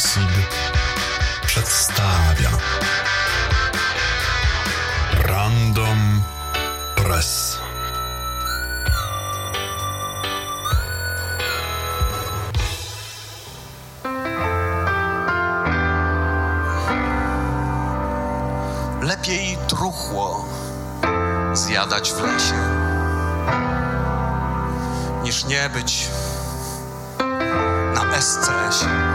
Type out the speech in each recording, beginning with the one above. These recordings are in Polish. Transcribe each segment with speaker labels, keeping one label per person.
Speaker 1: Seed przedstawia Random Press.
Speaker 2: Lepiej truchło zjadać w lesie, niż nie być na SCS-ie.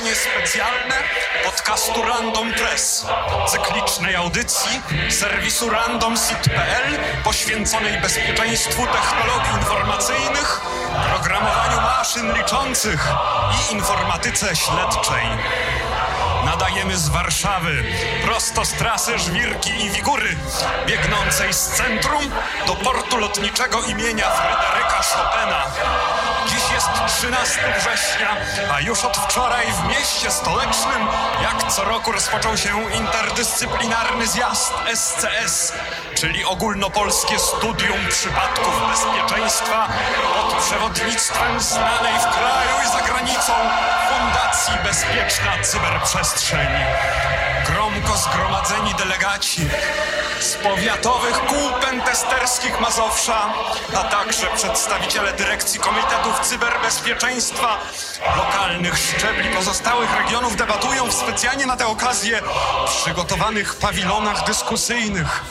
Speaker 2: Wydanie specjalne podcastu Random Press, cyklicznej audycji serwisu randomseed.pl poświęconej bezpieczeństwu technologii informacyjnych, programowaniu maszyn liczących i informatyce śledczej. Nadajemy z Warszawy, prosto z trasy Żwirki i Wigury, biegnącej z centrum do portu lotniczego imienia Fryderyka Chopina. Dziś jest 13 września, a już od wczoraj w mieście stołecznym, jak co roku rozpoczął się interdyscyplinarny zjazd SCS, czyli ogólnopolskie studium przypadków bezpieczeństwa pod przewodnictwem znanej w kraju i za granicą Fundacji Bezpieczna Cyberprzestrzeń. Gromko zgromadzeni delegaci z powiatowych kół pentesterskich Mazowsza, a także przedstawiciele dyrekcji Komitetów Cyberbezpieczeństwa lokalnych szczebli pozostałych regionów debatują w specjalnie na tę okazję przygotowanych pawilonach dyskusyjnych.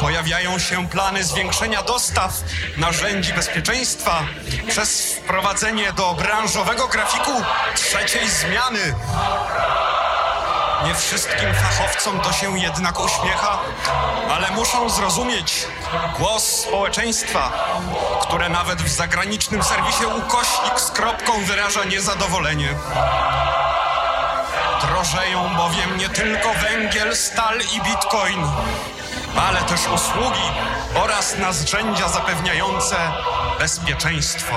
Speaker 2: Pojawiają się plany zwiększenia dostaw narzędzi bezpieczeństwa przez wprowadzenie do branżowego grafiku trzeciej zmiany. Nie wszystkim fachowcom to się jednak uśmiecha, ale muszą zrozumieć głos społeczeństwa, które nawet w zagranicznym serwisie ukośnik z kropką wyraża niezadowolenie. Drożeją bowiem nie tylko węgiel, stal i bitcoin, ale też usługi oraz narzędzia zapewniające bezpieczeństwo.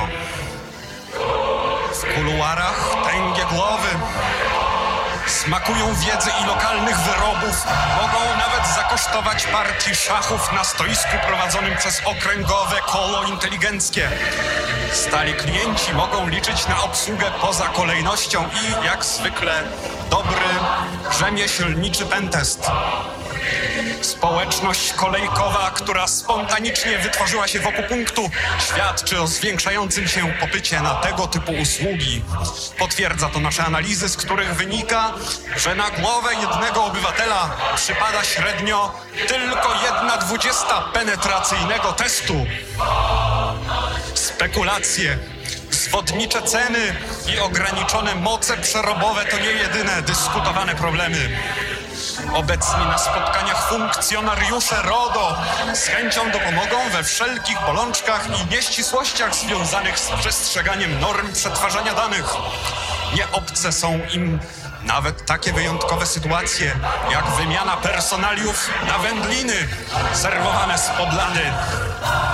Speaker 2: W kuluarach tęgie głowy smakują wiedzy i lokalnych wyrobów, mogą nawet zakosztować partii szachów na stoisku prowadzonym przez okręgowe koło inteligenckie. Stali klienci mogą liczyć na obsługę poza kolejnością i, jak zwykle, dobry, rzemieślniczy pentest. Społeczność kolejkowa, która spontanicznie wytworzyła się wokół punktu, świadczy o zwiększającym się popycie na tego typu usługi. Potwierdza to nasze analizy, z których wynika, że na głowę jednego obywatela przypada średnio tylko jedna dwudziesta penetracyjnego testu. Spekulacje, zwodnicze ceny i ograniczone moce przerobowe to nie jedyne dyskutowane problemy. Obecni na spotkaniach funkcjonariusze RODO z chęcią dopomogą we wszelkich bolączkach i nieścisłościach związanych z przestrzeganiem norm przetwarzania danych. Nie obce są im nawet takie wyjątkowe sytuacje, jak wymiana personaliów na wędliny serwowane z podlany.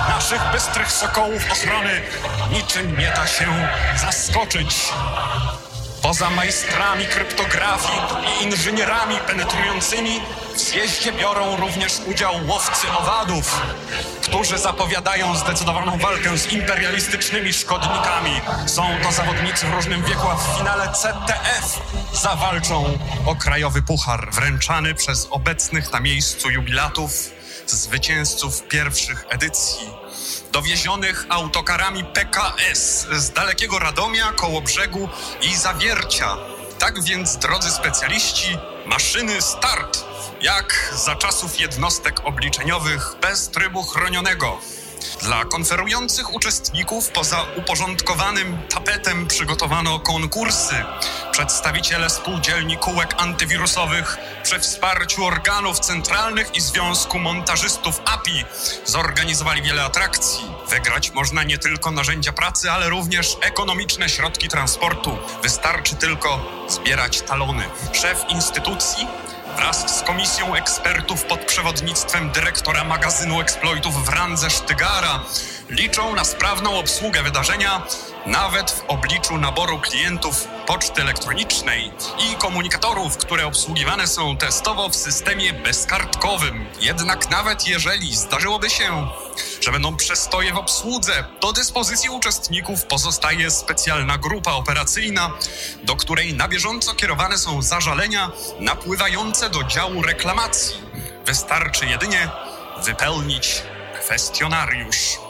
Speaker 2: Naszych bystrych sokołów ochrony niczym nie da się zaskoczyć. Poza majstrami kryptografii i inżynierami penetrującymi w zjeździe biorą również udział łowcy owadów, którzy zapowiadają zdecydowaną walkę z imperialistycznymi szkodnikami. Są to zawodnicy w różnym wieku, a w finale CTF zawalczą o krajowy puchar wręczany przez obecnych na miejscu jubilatów zwycięzców pierwszych edycji dowiezionych autokarami PKS z dalekiego Radomia, Kołobrzegu i Zawiercia. Tak więc, drodzy specjaliści, maszyny start, jak za czasów jednostek obliczeniowych bez trybu chronionego. Dla konferujących uczestników poza uporządkowanym tapetem przygotowano konkursy. Przedstawiciele spółdzielni kółek antywirusowych przy wsparciu organów centralnych i Związku Montażystów API zorganizowali wiele atrakcji. Wygrać można nie tylko narzędzia pracy, ale również ekonomiczne środki transportu. Wystarczy tylko zbierać talony. Szef instytucji wraz z komisją ekspertów pod przewodnictwem dyrektora magazynu eksploitów w randze Sztygara liczą na sprawną obsługę wydarzenia nawet w obliczu naboru klientów poczty elektronicznej i komunikatorów, które obsługiwane są testowo w systemie bezkartkowym. Jednak nawet jeżeli zdarzyłoby się, że będą przestoje w obsłudze, do dyspozycji uczestników pozostaje specjalna grupa operacyjna, do której na bieżąco kierowane są zażalenia napływające do działu reklamacji. Wystarczy jedynie wypełnić kwestionariusz.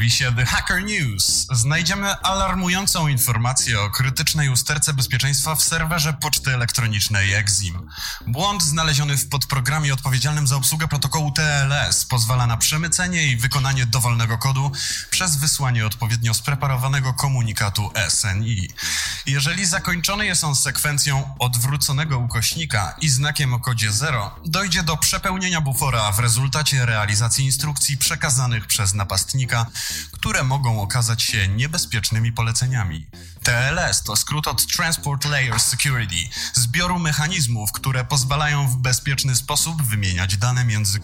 Speaker 1: Serwisie The Hacker News znajdziemy alarmującą informację o krytycznej usterce bezpieczeństwa w serwerze poczty elektronicznej Exim. Błąd znaleziony w podprogramie odpowiedzialnym za obsługę protokołu TLS pozwala na przemycenie i wykonanie dowolnego kodu przez wysłanie odpowiednio spreparowanego komunikatu SNI. Jeżeli zakończony jest on sekwencją odwróconego ukośnika i znakiem o kodzie 0, dojdzie do przepełnienia bufora w rezultacie realizacji instrukcji przekazanych przez napastnika które mogą okazać się niebezpiecznymi poleceniami. TLS to skrót od Transport Layer Security, zbioru mechanizmów, które pozwalają w bezpieczny sposób wymieniać dane między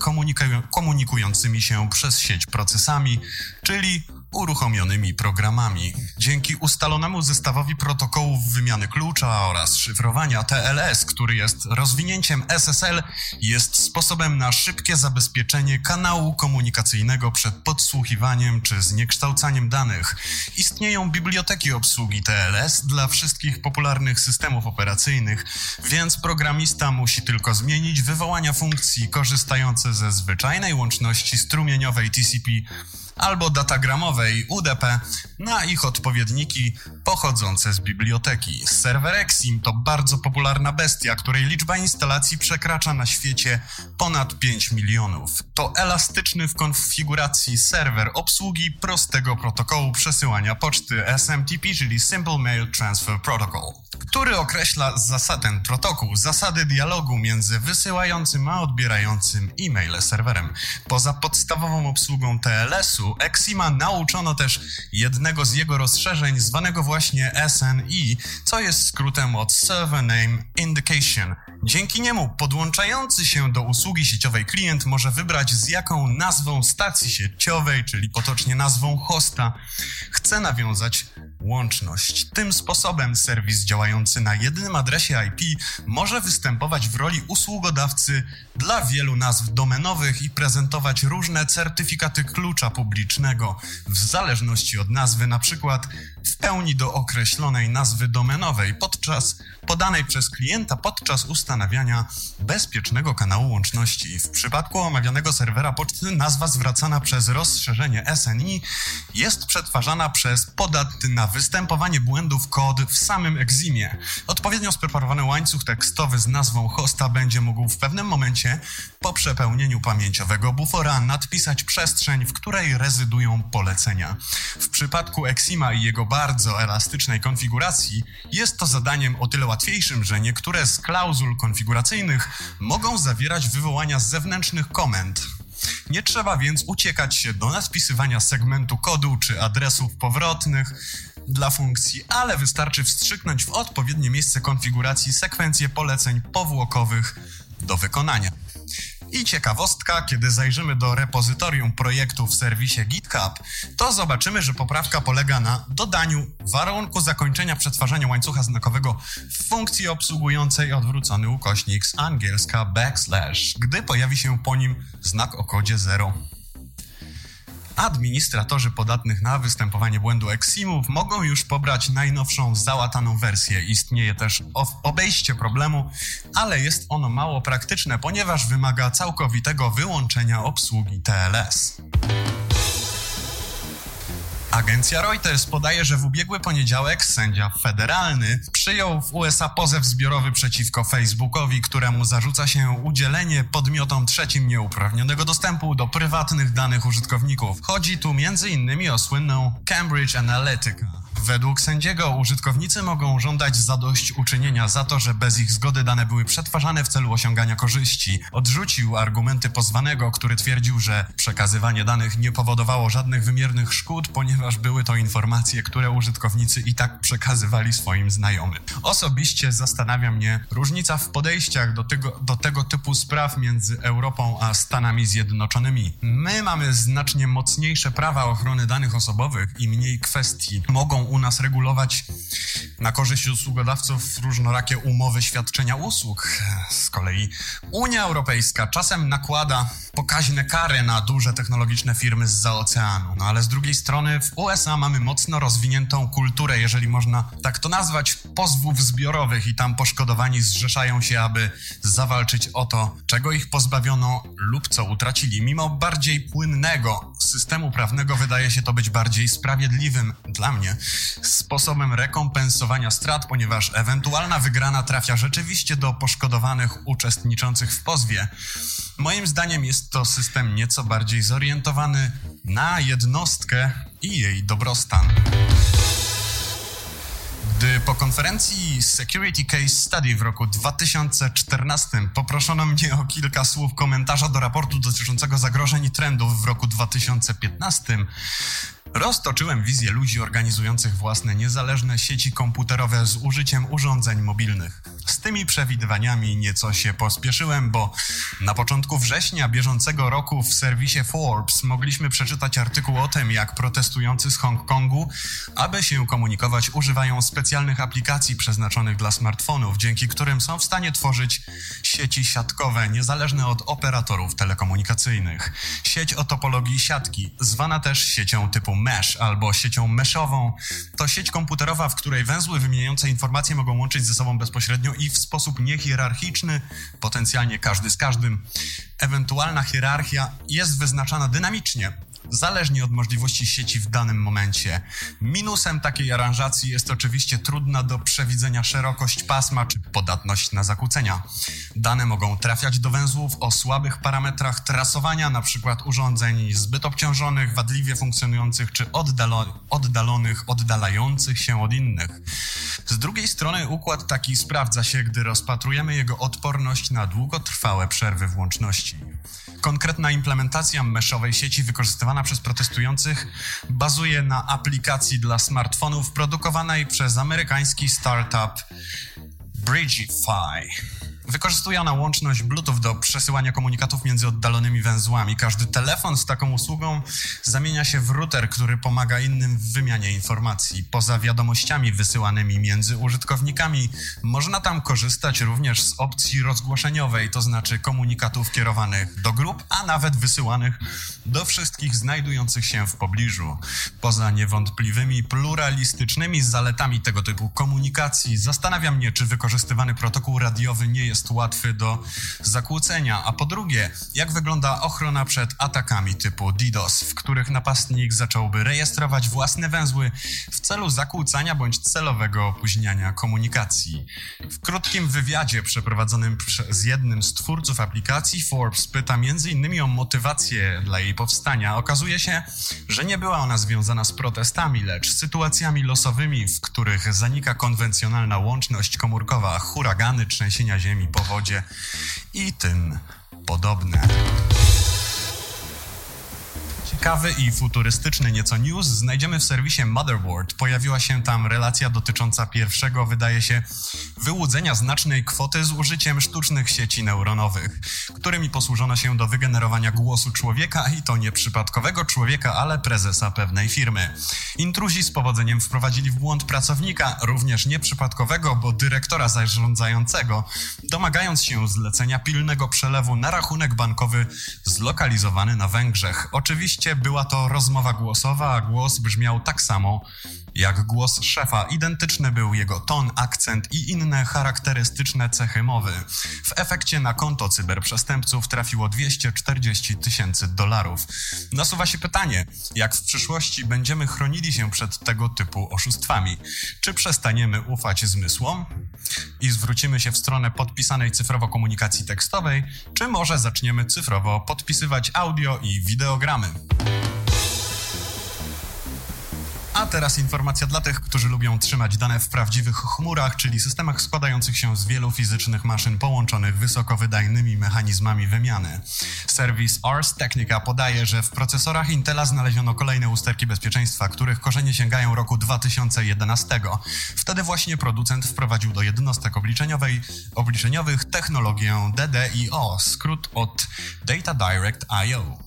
Speaker 1: komunikującymi się przez sieć procesami, czyli uruchomionymi programami. Dzięki ustalonemu zestawowi protokołów wymiany klucza oraz szyfrowania TLS, który jest rozwinięciem SSL, jest sposobem na szybkie zabezpieczenie kanału komunikacyjnego przed podsłuchiwaniem czy zniekształcaniem danych. Istnieją biblioteki obsługi TLS dla wszystkich popularnych systemów operacyjnych, więc programista musi tylko zmienić wywołania funkcji korzystające ze zwyczajnej łączności strumieniowej TCP albo datagramowej UDP na ich odpowiedniki pochodzące z biblioteki. Serwer Exim to bardzo popularna bestia, której liczba instalacji przekracza na świecie ponad 5 milionów. To elastyczny w konfiguracji serwer obsługi prostego protokołu przesyłania poczty SMTP, czyli Simple Mail Transfer Protocol który określa zasadę protokół, zasady dialogu między wysyłającym a odbierającym e-mail serwerem. Poza podstawową obsługą TLS-u, Exima nauczono też jednego z jego rozszerzeń zwanego właśnie SNI, co jest skrótem od Server Name Indication. Dzięki niemu podłączający się do usługi sieciowej klient może wybrać z jaką nazwą stacji sieciowej, czyli potocznie nazwą hosta, chce nawiązać łączność. Tym sposobem serwis działający na jednym adresie IP może występować w roli usługodawcy dla wielu nazw domenowych i prezentować różne certyfikaty klucza publicznego w zależności od nazwy, na przykład w pełni do określonej nazwy domenowej podczas podanej przez klienta podczas ustanawiania bezpiecznego kanału łączności. W przypadku omawianego serwera poczty nazwa zwracana przez rozszerzenie SNI jest przetwarzana przez podatny na występowanie błędów kod w samym Eximie. Odpowiednio spreparowany łańcuch tekstowy z nazwą hosta będzie mógł w pewnym momencie po przepełnieniu pamięciowego bufora nadpisać przestrzeń, w której rezydują polecenia. W przypadku Exima i jego bardzo elastycznej konfiguracji jest to zadaniem o tyle łatwiejszym, że niektóre z klauzul konfiguracyjnych mogą zawierać wywołania zewnętrznych komend. Nie trzeba więc uciekać się do nadpisywania segmentu kodu czy adresów powrotnych dla funkcji, ale wystarczy wstrzyknąć w odpowiednie miejsce konfiguracji sekwencję poleceń powłokowych do wykonania. I ciekawostka, kiedy zajrzymy do repozytorium projektu w serwisie GitHub, to zobaczymy, że poprawka polega na dodaniu warunku zakończenia przetwarzania łańcucha znakowego w funkcji obsługującej odwrócony ukośnik z angielska backslash, gdy pojawi się po nim znak o kodzie 0. Administratorzy podatnych na występowanie błędu Eximów mogą już pobrać najnowszą, załataną wersję. Istnieje też obejście problemu, ale jest ono mało praktyczne, ponieważ wymaga całkowitego wyłączenia obsługi TLS. Agencja Reuters podaje, że w ubiegły poniedziałek sędzia federalny przyjął w USA pozew zbiorowy przeciwko Facebookowi, któremu zarzuca się udzielenie podmiotom trzecim nieuprawnionego dostępu do prywatnych danych użytkowników. Chodzi tu m.in. o słynną Cambridge Analytica. Według sędziego użytkownicy mogą żądać zadośćuczynienia za to, że bez ich zgody dane były przetwarzane w celu osiągania korzyści. Odrzucił argumenty pozwanego, który twierdził, że przekazywanie danych nie powodowało żadnych wymiernych szkód, ponieważ były to informacje, które użytkownicy i tak przekazywali swoim znajomym. Osobiście zastanawia mnie różnica w podejściach do tego, do tego typu spraw między Europą a Stanami Zjednoczonymi. My mamy znacznie mocniejsze prawa ochrony danych osobowych i mniej kwestii mogą u nas regulować na korzyść usługodawców różnorakie umowy świadczenia usług. Z kolei Unia Europejska czasem nakłada pokaźne kary na duże technologiczne firmy z oceanu. No ale z drugiej strony w USA mamy mocno rozwiniętą kulturę, jeżeli można tak to nazwać, pozwów zbiorowych i tam poszkodowani zrzeszają się, aby zawalczyć o to, czego ich pozbawiono lub co utracili. Mimo bardziej płynnego systemu prawnego wydaje się to być bardziej sprawiedliwym dla mnie sposobem rekompensowania strat, ponieważ ewentualna wygrana trafia rzeczywiście do poszkodowanych uczestniczących w pozwie. Moim zdaniem jest to system nieco bardziej zorientowany na jednostkę i jej dobrostan. Gdy po konferencji Security Case Study w roku 2014 poproszono mnie o kilka słów komentarza do raportu dotyczącego zagrożeń i trendów w roku 2015, Roztoczyłem wizję ludzi organizujących własne niezależne sieci komputerowe z użyciem urządzeń mobilnych. Z tymi przewidywaniami nieco się pospieszyłem, bo na początku września bieżącego roku w serwisie Forbes mogliśmy przeczytać artykuł o tym, jak protestujący z Hongkongu, aby się komunikować, używają specjalnych aplikacji przeznaczonych dla smartfonów, dzięki którym są w stanie tworzyć sieci siatkowe niezależne od operatorów telekomunikacyjnych. Sieć o topologii siatki, zwana też siecią typu mesh albo siecią meshową, to sieć komputerowa, w której węzły wymieniające informacje mogą łączyć ze sobą bezpośrednio i w sposób niehierarchiczny, potencjalnie każdy z każdym. Ewentualna hierarchia jest wyznaczana dynamicznie, zależnie od możliwości sieci w danym momencie. Minusem takiej aranżacji jest oczywiście trudna do przewidzenia szerokość pasma czy podatność na zakłócenia. Dane mogą trafiać do węzłów o słabych parametrach trasowania, np. urządzeń zbyt obciążonych, wadliwie funkcjonujących czy oddalo oddalonych, oddalających się od innych. Z drugiej strony układ taki sprawdza się, gdy rozpatrujemy jego odporność na długotrwałe przerwy w łączności. Konkretna implementacja meszowej sieci wykorzystywana przez protestujących bazuje na aplikacji dla smartfonów produkowanej przez amerykański startup Bridgify. Wykorzystuje ona łączność Bluetooth do przesyłania komunikatów między oddalonymi węzłami. Każdy telefon z taką usługą zamienia się w router, który pomaga innym w wymianie informacji. Poza wiadomościami wysyłanymi między użytkownikami, można tam korzystać również z opcji rozgłoszeniowej, to znaczy komunikatów kierowanych do grup, a nawet wysyłanych do wszystkich znajdujących się w pobliżu. Poza niewątpliwymi pluralistycznymi zaletami tego typu komunikacji, zastanawia mnie, czy wykorzystywany protokół radiowy nie jest jest łatwy do zakłócenia, a po drugie, jak wygląda ochrona przed atakami typu DDoS, w których napastnik zacząłby rejestrować własne węzły w celu zakłócania bądź celowego opóźniania komunikacji. W krótkim wywiadzie przeprowadzonym z jednym z twórców aplikacji Forbes pyta m.in. o motywację dla jej powstania. Okazuje się, że nie była ona związana z protestami, lecz sytuacjami losowymi, w których zanika konwencjonalna łączność komórkowa, huragany, trzęsienia ziemi, powodzie i tym podobne. Ciekawy i futurystyczny nieco news znajdziemy w serwisie Motherboard. Pojawiła się tam relacja dotycząca pierwszego, wydaje się, wyłudzenia znacznej kwoty z użyciem sztucznych sieci neuronowych, którymi posłużono się do wygenerowania głosu człowieka i to nie przypadkowego człowieka, ale prezesa pewnej firmy. Intruzi z powodzeniem wprowadzili w błąd pracownika, również nieprzypadkowego, bo dyrektora zarządzającego, domagając się zlecenia pilnego przelewu na rachunek bankowy zlokalizowany na Węgrzech. Oczywiście była to rozmowa głosowa, a głos brzmiał tak samo jak głos szefa. Identyczny był jego ton, akcent i inne charakterystyczne cechy mowy. W efekcie na konto cyberprzestępców trafiło 240 tysięcy dolarów. Nasuwa się pytanie, jak w przyszłości będziemy chronili się przed tego typu oszustwami? Czy przestaniemy ufać zmysłom i zwrócimy się w stronę podpisanej cyfrowo komunikacji tekstowej, czy może zaczniemy cyfrowo podpisywać audio i wideogramy? A teraz informacja dla tych, którzy lubią trzymać dane w prawdziwych chmurach, czyli systemach składających się z wielu fizycznych maszyn połączonych wysokowydajnymi mechanizmami wymiany. Serwis Ars Technica podaje, że w procesorach Intela znaleziono kolejne usterki bezpieczeństwa, których korzenie sięgają roku 2011. Wtedy właśnie producent wprowadził do jednostek obliczeniowej, obliczeniowych technologię DDIO, skrót od Data Direct I.O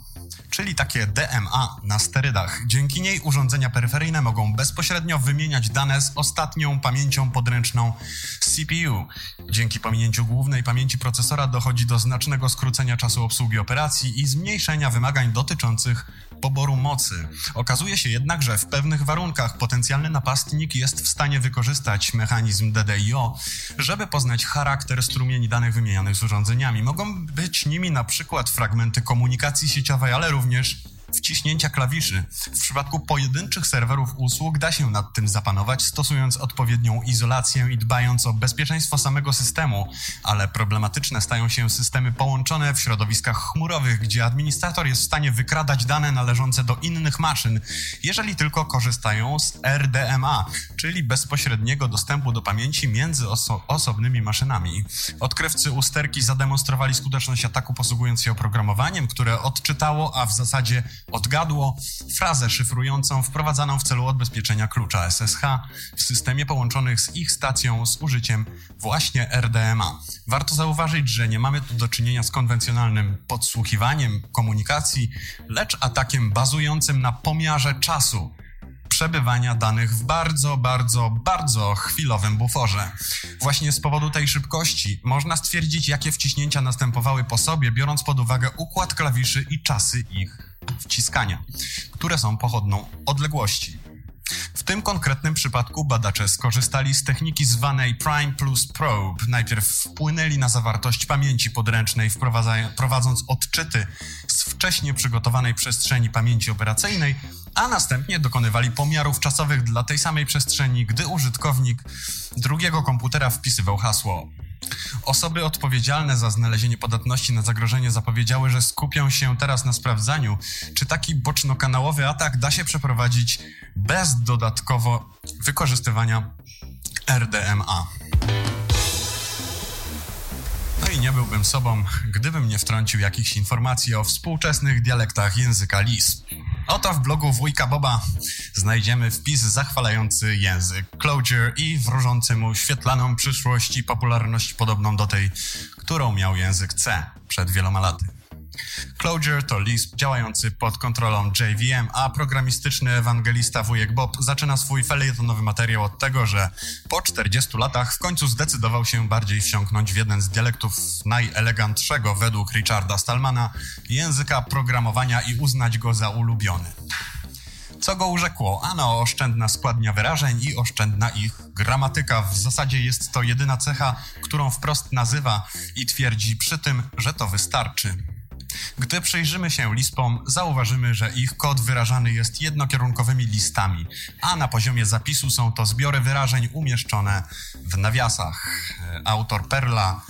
Speaker 1: czyli takie DMA na sterydach. Dzięki niej urządzenia peryferyjne mogą bezpośrednio wymieniać dane z ostatnią pamięcią podręczną CPU. Dzięki pominięciu głównej pamięci procesora dochodzi do znacznego skrócenia czasu obsługi operacji i zmniejszenia wymagań dotyczących poboru mocy. Okazuje się jednak, że w pewnych warunkach potencjalny napastnik jest w stanie wykorzystać mechanizm DDIO, żeby poznać charakter strumieni danych wymienionych z urządzeniami. Mogą być nimi na przykład fragmenty komunikacji sieciowej, ale również również wciśnięcia klawiszy. W przypadku pojedynczych serwerów usług da się nad tym zapanować, stosując odpowiednią izolację i dbając o bezpieczeństwo samego systemu, ale problematyczne stają się systemy połączone w środowiskach chmurowych, gdzie administrator jest w stanie wykradać dane należące do innych maszyn, jeżeli tylko korzystają z RDMA, czyli bezpośredniego dostępu do pamięci między oso osobnymi maszynami. Odkrywcy usterki zademonstrowali skuteczność ataku posługując się oprogramowaniem, które odczytało, a w zasadzie odgadło frazę szyfrującą wprowadzaną w celu odbezpieczenia klucza SSH w systemie połączonych z ich stacją z użyciem właśnie RDMA. Warto zauważyć, że nie mamy tu do czynienia z konwencjonalnym podsłuchiwaniem komunikacji, lecz atakiem bazującym na pomiarze czasu przebywania danych w bardzo, bardzo, bardzo chwilowym buforze. Właśnie z powodu tej szybkości można stwierdzić, jakie wciśnięcia następowały po sobie, biorąc pod uwagę układ klawiszy i czasy ich wciskania, które są pochodną odległości. W tym konkretnym przypadku badacze skorzystali z techniki zwanej Prime Plus Probe. Najpierw wpłynęli na zawartość pamięci podręcznej, prowadząc odczyty z wcześniej przygotowanej przestrzeni pamięci operacyjnej, a następnie dokonywali pomiarów czasowych dla tej samej przestrzeni, gdy użytkownik drugiego komputera wpisywał hasło. Osoby odpowiedzialne za znalezienie podatności na zagrożenie zapowiedziały, że skupią się teraz na sprawdzaniu, czy taki boczno-kanałowy atak da się przeprowadzić bez dodatkowo wykorzystywania RDMA. No i nie byłbym sobą, gdybym nie wtrącił jakichś informacji o współczesnych dialektach języka Lisp. Oto w blogu wujka Boba znajdziemy wpis zachwalający język Clojure i wróżący mu świetlaną przyszłość i popularność podobną do tej, którą miał język C przed wieloma laty. Clojure to Lisp działający pod kontrolą JVM, a programistyczny ewangelista wujek Bob zaczyna swój felietonowy materiał od tego, że po 40 latach w końcu zdecydował się bardziej wsiąknąć w jeden z dialektów najelegantszego według Richarda Stallmana języka programowania i uznać go za ulubiony. Co go urzekło? Ano, oszczędna składnia wyrażeń i oszczędna ich gramatyka. W zasadzie jest to jedyna cecha, którą wprost nazywa i twierdzi przy tym, że to wystarczy. Gdy przyjrzymy się lispom, zauważymy, że ich kod wyrażany jest jednokierunkowymi listami, a na poziomie zapisu są to zbiory wyrażeń umieszczone w nawiasach. Autor Perla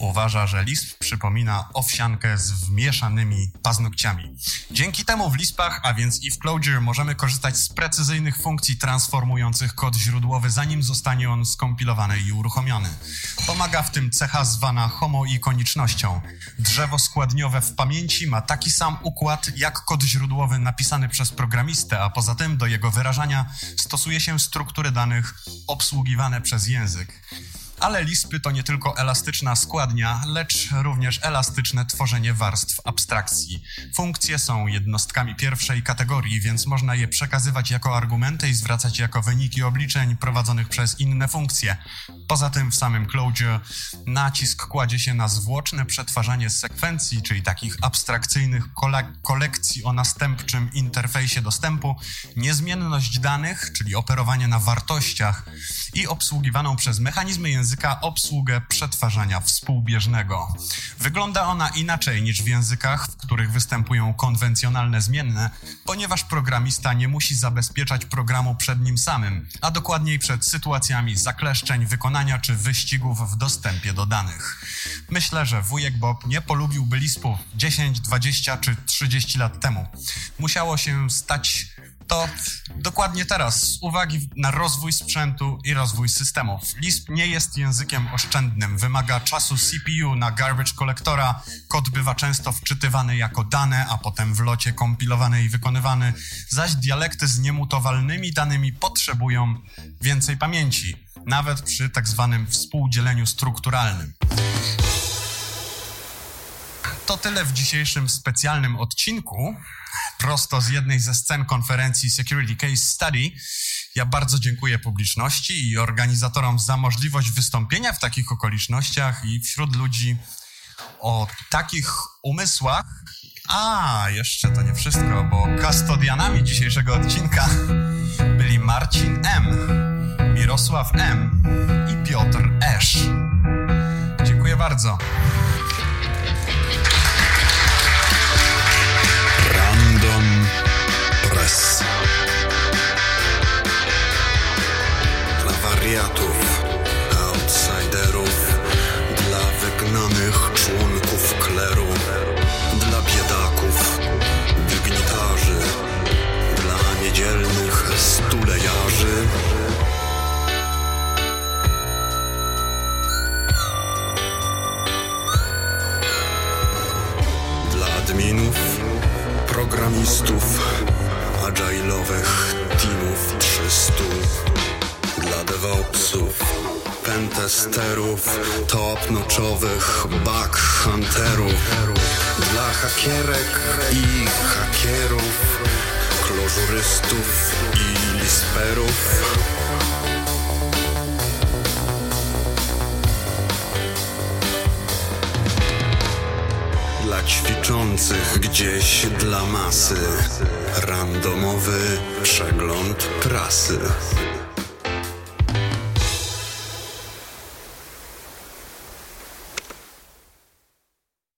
Speaker 1: uważa, że lisp przypomina owsiankę z wmieszanymi paznokciami. Dzięki temu w lispach, a więc i w Clojure, możemy korzystać z precyzyjnych funkcji transformujących kod źródłowy, zanim zostanie on skompilowany i uruchomiony. Pomaga w tym cecha zwana homoikonicznością. Drzewo składniowe w pamięci ma taki sam układ jak kod źródłowy napisany przez programistę, a poza tym do jego wyrażania stosuje się struktury danych obsługiwane przez język. Ale lispy to nie tylko elastyczna składnia, lecz również elastyczne tworzenie warstw abstrakcji. Funkcje są jednostkami pierwszej kategorii, więc można je przekazywać jako argumenty i zwracać jako wyniki obliczeń prowadzonych przez inne funkcje. Poza tym w samym Clojure nacisk kładzie się na zwłoczne przetwarzanie sekwencji, czyli takich abstrakcyjnych kole kolekcji o następczym interfejsie dostępu, niezmienność danych, czyli operowanie na wartościach i obsługiwaną przez mechanizmy języka języka obsługę przetwarzania współbieżnego. Wygląda ona inaczej niż w językach, w których występują konwencjonalne zmienne, ponieważ programista nie musi zabezpieczać programu przed nim samym, a dokładniej przed sytuacjami zakleszczeń, wykonania czy wyścigów w dostępie do danych. Myślę, że wujek Bob nie polubiłby lispów 10, 20 czy 30 lat temu. Musiało się stać to dokładnie teraz, z uwagi na rozwój sprzętu i rozwój systemów. Lisp nie jest językiem oszczędnym, wymaga czasu CPU na garbage kolektora, kod bywa często wczytywany jako dane, a potem w locie kompilowany i wykonywany, zaś dialekty z niemutowalnymi danymi potrzebują więcej pamięci, nawet przy tak zwanym współdzieleniu strukturalnym. To tyle w dzisiejszym specjalnym odcinku, prosto z jednej ze scen konferencji Security Case Study. Ja bardzo dziękuję publiczności i organizatorom za możliwość wystąpienia w takich okolicznościach i wśród ludzi o takich umysłach. A, jeszcze to nie wszystko, bo kastodianami dzisiejszego odcinka byli Marcin M., Mirosław M. i Piotr Esz. Dziękuję bardzo.
Speaker 3: Programistów, agile'owych teamów 300. Dla DevOpsów, pentesterów, top-notchowych bug hunterów. Dla hakierek i hakierów, klożurystów i lisperów. Ćwiczących gdzieś dla masy. Randomowy przegląd prasy